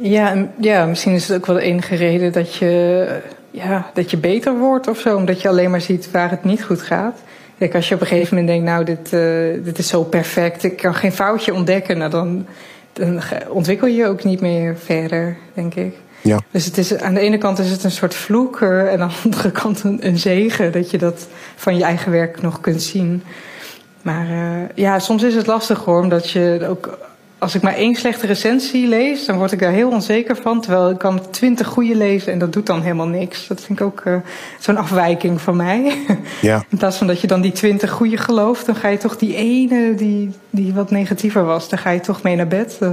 Ja, en- ja, misschien is het ook wel de enige reden dat je, ja, dat je beter wordt of zo. Omdat je alleen maar ziet waar het niet goed gaat. Kijk, als je op een gegeven moment denkt, nou, dit, eh, dit is zo perfect. Ik kan geen foutje ontdekken. Nou, dan, dan ontwikkel je je ook niet meer verder, denk ik. Ja. Dus het is, aan de ene kant is het een soort vloek. En aan de andere kant een, een zegen. Dat je dat van je eigen werk nog kunt zien. Maar eh, ja, soms is het lastig hoor. Omdat je ook... Als ik maar één slechte recensie lees, dan word ik daar heel onzeker van. Terwijl ik kan twintig goede lezen en dat doet dan helemaal niks. Dat vind ik ook eh, zo'n afwijking van mij. Ja. [LAUGHS] In plaats van dat je dan die twintig goede gelooft, dan ga je toch die ene die, die wat negatiever was, daar ga je toch mee naar bed eh,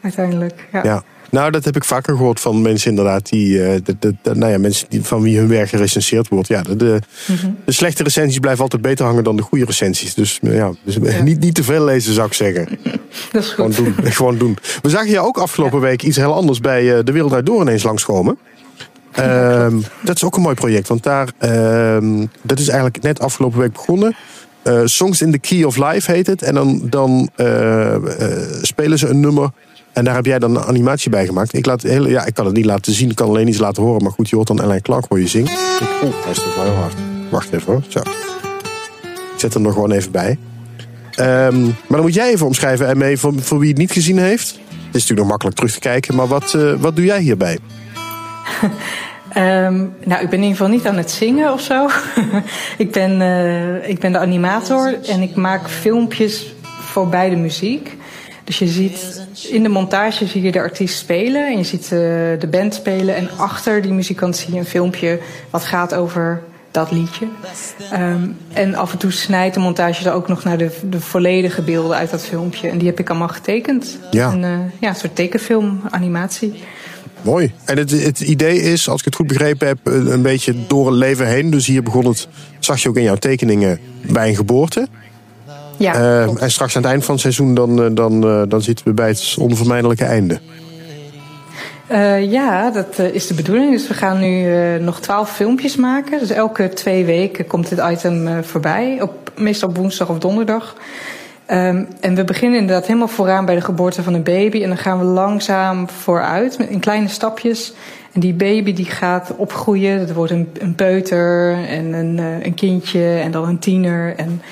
uiteindelijk. Ja. Ja. Nou, dat heb ik vaker gehoord van mensen inderdaad die, eh, de, de, de- nou ja, mensen die, van wie hun werk gerecenseerd wordt. Ja, de, de, Mhm. de slechte recensies blijven altijd beter hangen dan de goede recensies. Dus eh, ja, dus Niet, niet te veel lezen zou ik zeggen. [LAUGHS] Dat is Gewoon goed. doen. [LAUGHS] Gewoon doen. We zagen je ook afgelopen week iets heel anders bij eh, De Wereld Uit Door ineens langskomen. Ehm, dat is ook een mooi project, want daar, ehm, dat is eigenlijk net afgelopen week begonnen. Eh, Songs in the Key of Life heet het. En dan, dan eh, eh, spelen ze een nummer. En daar heb jij dan een animatie bij gemaakt. Ik, laat heel, ja, ik kan het niet laten zien, ik kan alleen iets laten horen. Maar goed, je hoort dan Ellen Clark hoor je zingen. Oh, hij is toch wel heel hard. Wacht even hoor. Zo. Ik zet hem er gewoon even bij. Ehm, maar dan moet jij even omschrijven, en mee voor, voor wie het niet gezien heeft. Het is natuurlijk nog makkelijk terug te kijken, maar wat, eh, wat doe jij hierbij? [LAUGHS] Ehm, nou, ik ben in ieder geval niet aan het zingen of zo. [LAUGHS] ik, ben, eh, ik ben de animator en ik maak filmpjes voor bij de muziek. Dus je ziet in de montage zie je de artiest spelen en je ziet eh, de band spelen. En achter die muzikant zie je een filmpje wat gaat over dat liedje. Ehm, en af en toe snijdt de montage er ook nog naar de, de volledige beelden uit dat filmpje. En die heb ik allemaal getekend. Ja. Een, eh, ja, een soort tekenfilm, animatie. Mooi. En het, het idee is, als ik het goed begrepen heb, een een beetje door het leven heen. Dus hier begon het, zag je ook in jouw tekeningen, bij een geboorte. Ja, Eh, klopt. en straks aan het eind van het seizoen, dan, eh, dan, eh, dan zitten we bij het onvermijdelijke einde. Eh, ja, dat is de bedoeling. Dus we gaan nu nog twaalf filmpjes maken. Dus elke twee weken komt dit item voorbij. Op, meestal op woensdag of donderdag. Ehm, en we beginnen inderdaad helemaal vooraan bij de geboorte van een baby. En dan gaan we langzaam vooruit met, in kleine stapjes. En die baby die gaat opgroeien. Dat wordt een, een peuter en een, een kindje en dan een tiener. En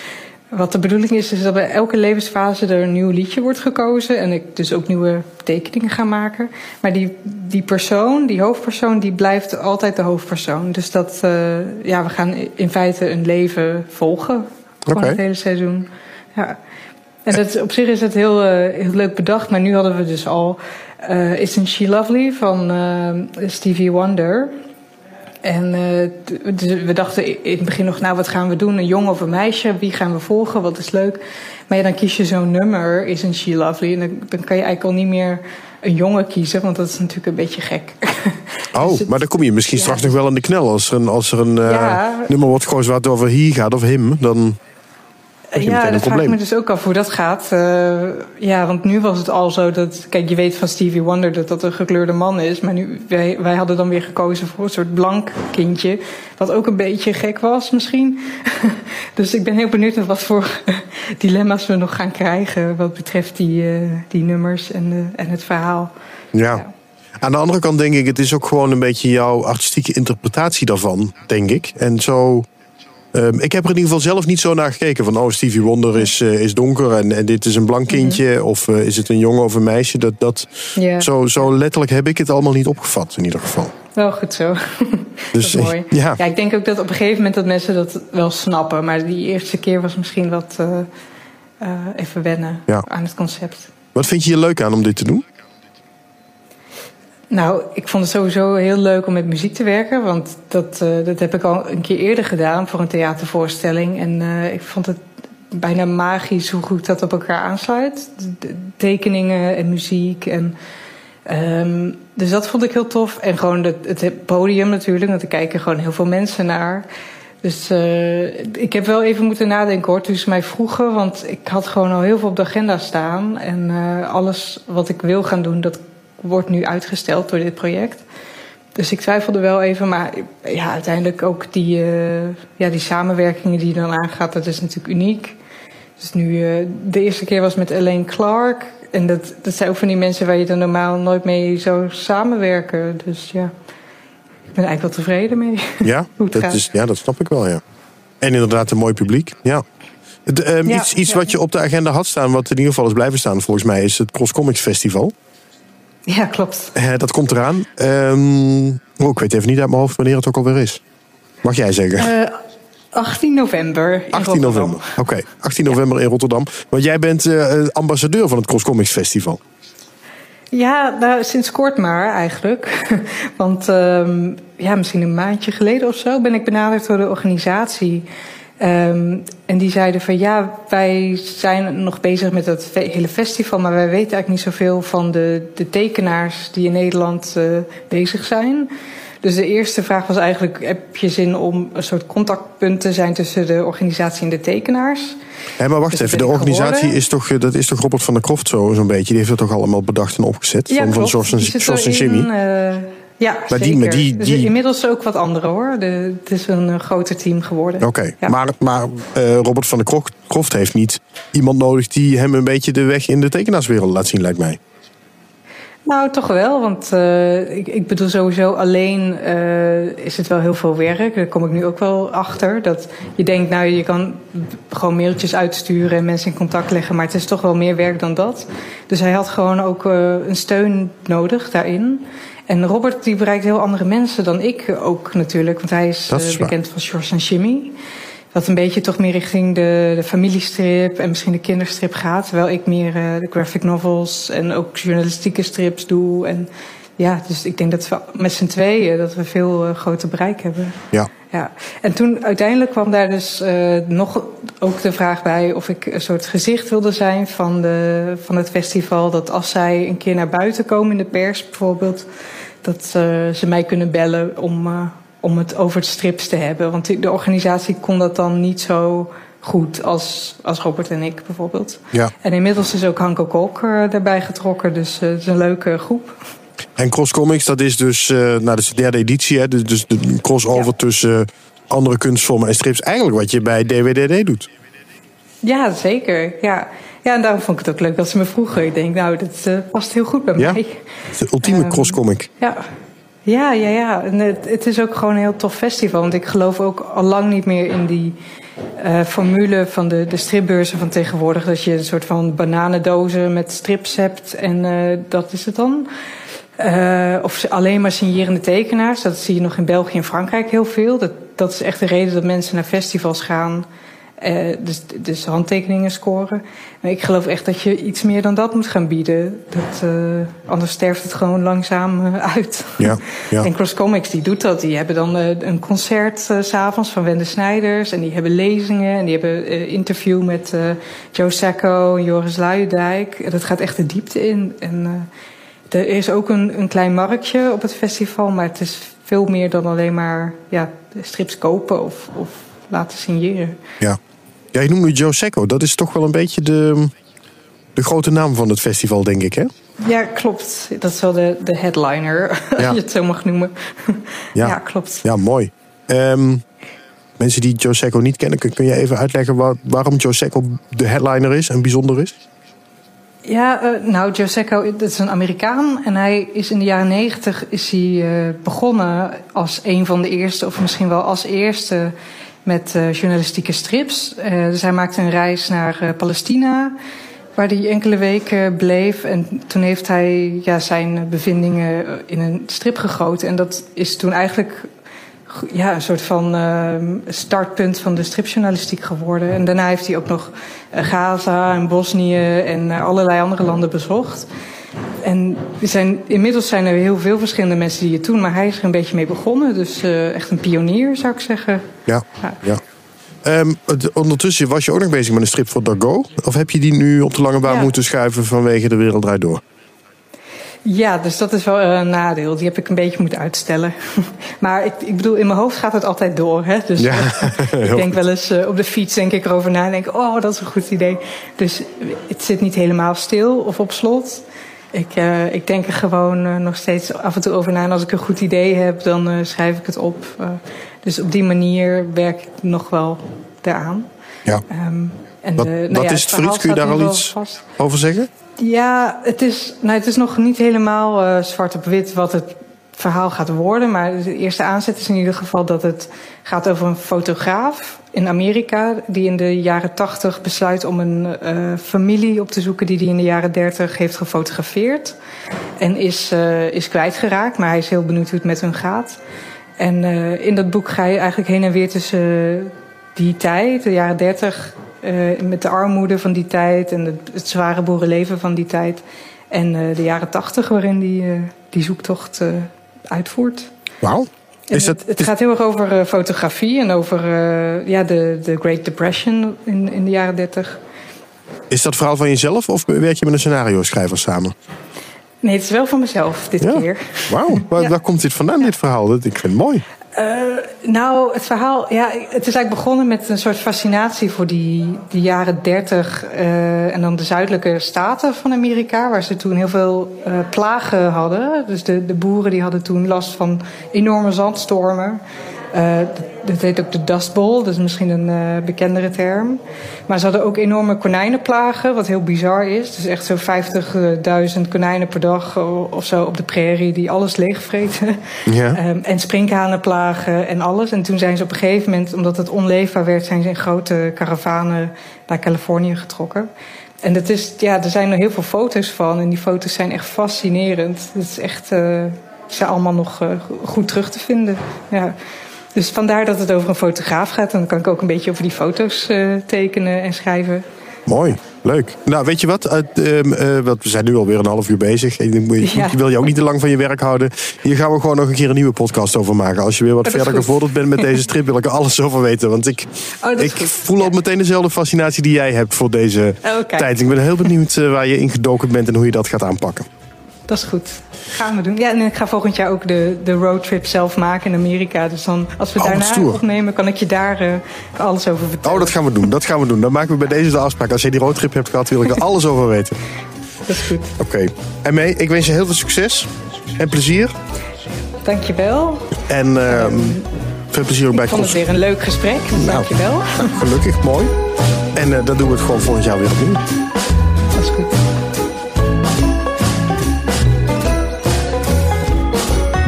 wat de bedoeling is, is dat bij elke levensfase er een nieuw liedje wordt gekozen. En ik dus ook nieuwe tekeningen ga maken. Maar die, die persoon, die hoofdpersoon, die blijft altijd de hoofdpersoon. Dus dat, uh, ja, we gaan in feite een leven volgen. Gewoon okay. het hele seizoen. Ja. En dat, op zich is het heel, uh, heel leuk bedacht. Maar nu hadden we dus al uh, Isn't She Lovely van Stevie Wonder. En uh, dus we dachten in het begin nog, nou wat gaan we doen? Een jongen of een meisje? Wie gaan we volgen? Wat is leuk? Maar ja, dan kies je zo'n nummer, Isn't She Lovely? En dan, dan, kan je eigenlijk al niet meer een jongen kiezen, want dat is natuurlijk een beetje gek. [LAUGHS] Oh, dus maar dan kom je misschien straks nog wel in de knel. Als er een, als er een uh, ja. nummer wordt gewoon wat over hier gaat of hem, dan ja, dat vraag ik me dus ook af hoe dat gaat. Uh, ja, want nu was het al zo dat... Kijk, je weet van Stevie Wonder dat dat een gekleurde man is. Maar nu, wij, wij hadden dan weer gekozen voor een soort blank kindje. Wat ook een beetje gek was misschien. [LAUGHS] dus ik ben heel benieuwd naar wat voor [LAUGHS] dilemma's we nog gaan krijgen... wat betreft die, uh, die nummers en, uh, en het verhaal. ja. ja. Aan de andere kant denk ik, het is ook gewoon een beetje jouw artistieke interpretatie daarvan, denk ik. En zo Um, ik heb er in ieder geval zelf niet zo naar gekeken. Van oh, Stevie Wonder is, uh, is donker en, en, dit is een blank kindje. Mm -hmm. Of uh, is het een jongen of een meisje? Dat, dat, yeah. zo, zo letterlijk heb ik het allemaal niet opgevat in ieder geval. Wel goed zo. Dus, [LAUGHS] dat is mooi. Ja. ja, ik denk ook dat op een gegeven moment dat mensen dat wel snappen. Maar die eerste keer was misschien wat uh, even wennen ja. aan het concept. Wat vind je hier leuk aan om dit te doen? Nou, ik vond het sowieso heel leuk om met muziek te werken. Want dat, uh, dat heb ik al een keer eerder gedaan voor een theatervoorstelling. En uh, ik vond het bijna magisch hoe goed dat op elkaar aansluit. Tekeningen en muziek. En, um, dus dat vond ik heel tof. En gewoon het, podium natuurlijk, want er kijken gewoon heel veel mensen naar. Dus uh, ik heb wel even moeten nadenken hoor, ze mij vroegen. Want ik had gewoon al heel veel op de agenda staan. En alles wat ik wil gaan doen, dat wordt nu uitgesteld door dit project. Dus ik twijfelde wel even, maar ja, uiteindelijk ook die, uh, ja, die samenwerkingen die je dan aangaat, dat is natuurlijk uniek. Dus nu, uh, de eerste keer was met Elaine Clark. En dat, dat zijn ook van die mensen waar je dan normaal nooit mee zou samenwerken. Dus ja, ik ben eigenlijk wel tevreden mee. [LAUGHS] Ja, dat, is, ja dat snap ik wel, ja. En inderdaad een mooi publiek, ja. De, um, ja iets iets ja. wat je op de agenda had staan, wat in ieder geval is blijven staan volgens mij, is het Cross Comics Festival. [LAUGHS] Ja, klopt. Uh, dat komt eraan. Um, oh, ik weet even niet uit mijn hoofd wanneer het ook alweer is. Mag jij zeggen? Uh, 18 november. 18 november. Oké, okay. 18 november in Rotterdam. Want jij bent uh, ambassadeur van het Cross Comics Festival. Ja, nou, sinds kort maar eigenlijk. [LAUGHS] Want um, ja, misschien een maandje geleden of zo ben ik benaderd door de organisatie. Um, en die zeiden van ja, wij zijn nog bezig met dat hele festival, maar wij weten eigenlijk niet zoveel van de, de tekenaars die in Nederland uh, bezig zijn. Dus de eerste vraag was eigenlijk: heb je zin om een soort contactpunt te zijn tussen de organisatie en de tekenaars? Hé, maar wacht dus even, de organisatie is toch, eh, dat is toch Robert van der Kroft zo, zo'n beetje? Die heeft het toch allemaal bedacht en opgezet? Ja, van, van George en Jimmy? Uh, ja, maar zeker. Die, maar die, dus die... Dus inmiddels ook wat andere hoor. De, het is een uh, groter team geworden. Oké, okay. ja. maar, maar uh, Robert van der Kroft heeft niet iemand nodig die hem een beetje de weg in de tekenaarswereld laat zien, lijkt mij. Nou, toch wel. Want uh, ik, ik bedoel sowieso alleen is het wel heel veel werk. Daar kom ik nu ook wel achter. Dat je denkt, nou, je kan gewoon mailtjes uitsturen en mensen in contact leggen. Maar het is toch wel meer werk dan dat. Dus hij had gewoon ook een steun nodig daarin. En Robert die bereikt heel andere mensen dan ik ook natuurlijk. Want hij is, is uh, bekend van George en Jimmy. Wat een beetje toch meer richting de, de familiestrip en misschien de kinderstrip gaat. Terwijl ik meer uh, de graphic novels en ook journalistieke strips doe. En ja, dus ik denk dat we met z'n tweeën dat we veel uh, groter bereik hebben. Ja. Ja. En toen uiteindelijk kwam daar dus uh, nog ook de vraag bij of ik een soort gezicht wilde zijn van, de, van het festival. Dat als zij een keer naar buiten komen in de pers bijvoorbeeld, dat uh, ze mij kunnen bellen om, uh, om het over het strips te hebben. Want de organisatie kon dat dan niet zo goed als, als Robert en ik bijvoorbeeld. Ja. En inmiddels is ook Hanko Kolk erbij getrokken, dus het is een leuke groep. En Cross Comics, dat is dus, nou, dat is de derde editie, hè? Dus, dus de crossover ja. tussen andere kunstvormen en strips. Eigenlijk wat je bij DWDD doet. Ja, zeker. Ja. ja, en daarom vond ik het ook leuk dat ze me vroegen. Ik denk, nou, dat uh, past heel goed bij ja? mij. De ultieme um, crosscomic. Ja. Ja, ja, ja. En het, het, is ook gewoon een heel tof festival. Want ik geloof ook al lang niet meer in die uh, formule van de, de stripbeurzen van tegenwoordig. Dat je een soort van bananendozen met strips hebt en uh, dat is het dan. Uh, of alleen maar signerende tekenaars. Dat zie je nog in België en Frankrijk heel veel. Dat, dat is echt de reden dat mensen naar festivals gaan. Uh, dus, dus handtekeningen scoren. Maar ik geloof echt dat je iets meer dan dat moet gaan bieden. Dat, uh, anders sterft het gewoon langzaam uit. Ja, ja. [LAUGHS] En Cross Comics die doet dat. Die hebben dan een concert s s'avonds van Wende Snijders. En die hebben lezingen. En die hebben interview met Joe Sacco en Joris Luijendijk. Dat gaat echt de diepte in. En er is ook een, een klein marktje op het festival, maar het is veel meer dan alleen maar ja, strips kopen of, of laten signeren. Ja. ja, je noemt nu Joe Secco. Dat is toch wel een beetje de, de grote naam van het festival, denk ik, hè? Ja, klopt. Dat is wel de, de headliner, ja. als je het zo mag noemen. Ja, ja klopt. Ja, mooi. Um, mensen die Joe Secco niet kennen, kun, kun je even uitleggen waar, waarom Joe Secco de headliner is en bijzonder is? Ja, uh, nou, Joe dat is een Amerikaan. En hij is in de jaren negentig uh, begonnen als een van de eerste, of misschien wel als eerste, met uh, journalistieke strips. dus hij maakte een reis naar Palestina, waar hij enkele weken bleef. En toen heeft hij ja, zijn bevindingen in een strip gegoten. En dat is toen eigenlijk ja, een soort van uh, startpunt van de stripjournalistiek geworden. En daarna heeft hij ook nog Gaza en Bosnië en uh, allerlei andere landen bezocht. En zijn, inmiddels zijn er heel veel verschillende mensen die het doen, maar hij is er een beetje mee begonnen. Dus uh, echt een pionier, zou ik zeggen. Ja, ja. ja. Um, ondertussen was je ook nog bezig met een strip voor Dargo? Of heb je die nu op de lange baan ja. moeten schuiven vanwege de wereld draait door? Ja, dus dat is wel een nadeel. Die heb ik een beetje moeten uitstellen. [LAUGHS] maar ik, ik bedoel, in mijn hoofd gaat het altijd door. Hè? Dus ja, [LAUGHS] ik denk wel eens uh, op de fiets denk ik erover na en denk, oh, dat is een goed idee. Dus het zit niet helemaal stil of op slot. Ik, uh, ik denk er gewoon uh, nog steeds af en toe over na. En als ik een goed idee heb, dan schrijf ik het op. dus op die manier werk ik nog wel daaraan. Ja. Um, en wat, nou wat ja, is het iets? Kun je daar al iets vast. over zeggen? Ja, het is, nou, het is nog niet helemaal uh, zwart op wit wat het verhaal gaat worden. Maar de eerste aanzet is in ieder geval dat het gaat over een fotograaf in Amerika. die in de jaren tachtig besluit om een uh, familie op te zoeken. die hij in de jaren dertig heeft gefotografeerd. En is, uh, is kwijtgeraakt, maar hij is heel benieuwd hoe het met hun gaat. En in dat boek ga je eigenlijk heen en weer tussen die tijd, de jaren dertig uh, met de armoede van die tijd en het, het zware boerenleven van die tijd. En uh, de jaren tachtig waarin die, uh, die zoektocht uitvoert. Wauw. Is het, het, het, gaat heel erg over fotografie en over ja, de, de Great Depression in, in de jaren dertig. Is dat verhaal van jezelf of werk je met een scenario schrijver samen? Nee, het is wel van mezelf dit ja. keer. Wauw, waar, [LAUGHS] Ja. waar komt dit vandaan, dit verhaal? Dat, ik vind het mooi. Uh, nou, het verhaal, ja, het is eigenlijk begonnen met een soort fascinatie voor die, die jaren dertig uh, en dan de zuidelijke staten van Amerika, waar ze toen heel veel uh, plagen hadden. Dus de, de boeren die hadden toen last van enorme zandstormen. Uh, dat, heet ook de Dust Bowl, dat is misschien een uh, bekendere term. Maar ze hadden ook enorme konijnenplagen, wat heel bizar is. Dus echt zo'n 50.000 konijnen per dag of zo op de prairie die alles leegvreten. Ja. Um, [LAUGHS] en sprinkhanenplagen en alles. En toen zijn ze op een gegeven moment, omdat het onleefbaar werd, zijn ze in grote karavanen naar Californië getrokken. En dat is, ja, er zijn er heel veel foto's van. En die foto's zijn echt fascinerend. Het is echt, uh, zijn allemaal nog goed terug te vinden. Ja. Dus vandaar dat het over een fotograaf gaat. En dan kan ik ook een beetje over die foto's uh, tekenen en schrijven. Mooi, leuk. Nou, weet je wat? Uh, uh, we zijn nu alweer een half uur bezig. Ik ja. wil je ook niet te lang van je werk houden. Hier gaan we gewoon nog een keer een nieuwe podcast over maken. Als je weer wat dat verder gevorderd bent met [LAUGHS] deze strip, wil ik er alles over weten. Want ik, oh, ik voel ook meteen dezelfde fascinatie die jij hebt voor deze okay. tijd. Ik ben heel benieuwd uh, waar je in gedoken bent en hoe je dat gaat aanpakken. Dat is goed. Gaan we doen. Ja, en ik ga volgend jaar ook de, de roadtrip zelf maken in Amerika. Dus dan, als we oh, daarna opnemen, kan ik je daar uh, alles over vertellen. Oh, dat gaan we doen. Dat gaan we doen. Dan maken we bij deze de afspraak. Als je die roadtrip hebt gehad, wil ik er [LAUGHS] alles over weten. Dat is goed. Oké. Okay. En mee, ik wens je heel veel succes en plezier. Dankjewel. En uh, um, veel plezier ook bij Ik vond het weer een leuk gesprek. Dus nou, dankjewel. Gelukkig, mooi. En uh, dan doen we het gewoon volgend jaar weer opnieuw. Dat is goed.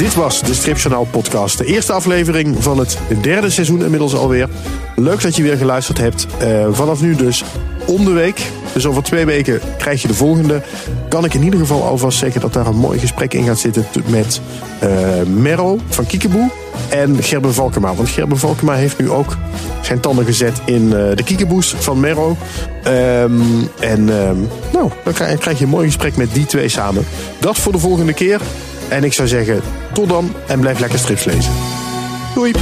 Dit was de Stripjournaal podcast. De eerste aflevering van het derde seizoen inmiddels alweer. Leuk dat je weer geluisterd hebt. Uh, vanaf nu dus om de week. Dus over twee weken krijg je de volgende. Kan ik in ieder geval alvast zeggen dat daar een mooi gesprek in gaat zitten met uh, Merel van Kiekeboe en Gerben Valkema. Want Gerben Valkema heeft nu ook zijn tanden gezet in uh, de Kiekeboes van Merel. Um, en um, nou, dan krijg je een mooi gesprek met die twee samen. Dat voor de volgende keer. En ik zou zeggen, tot dan en blijf lekker strips lezen. Doei!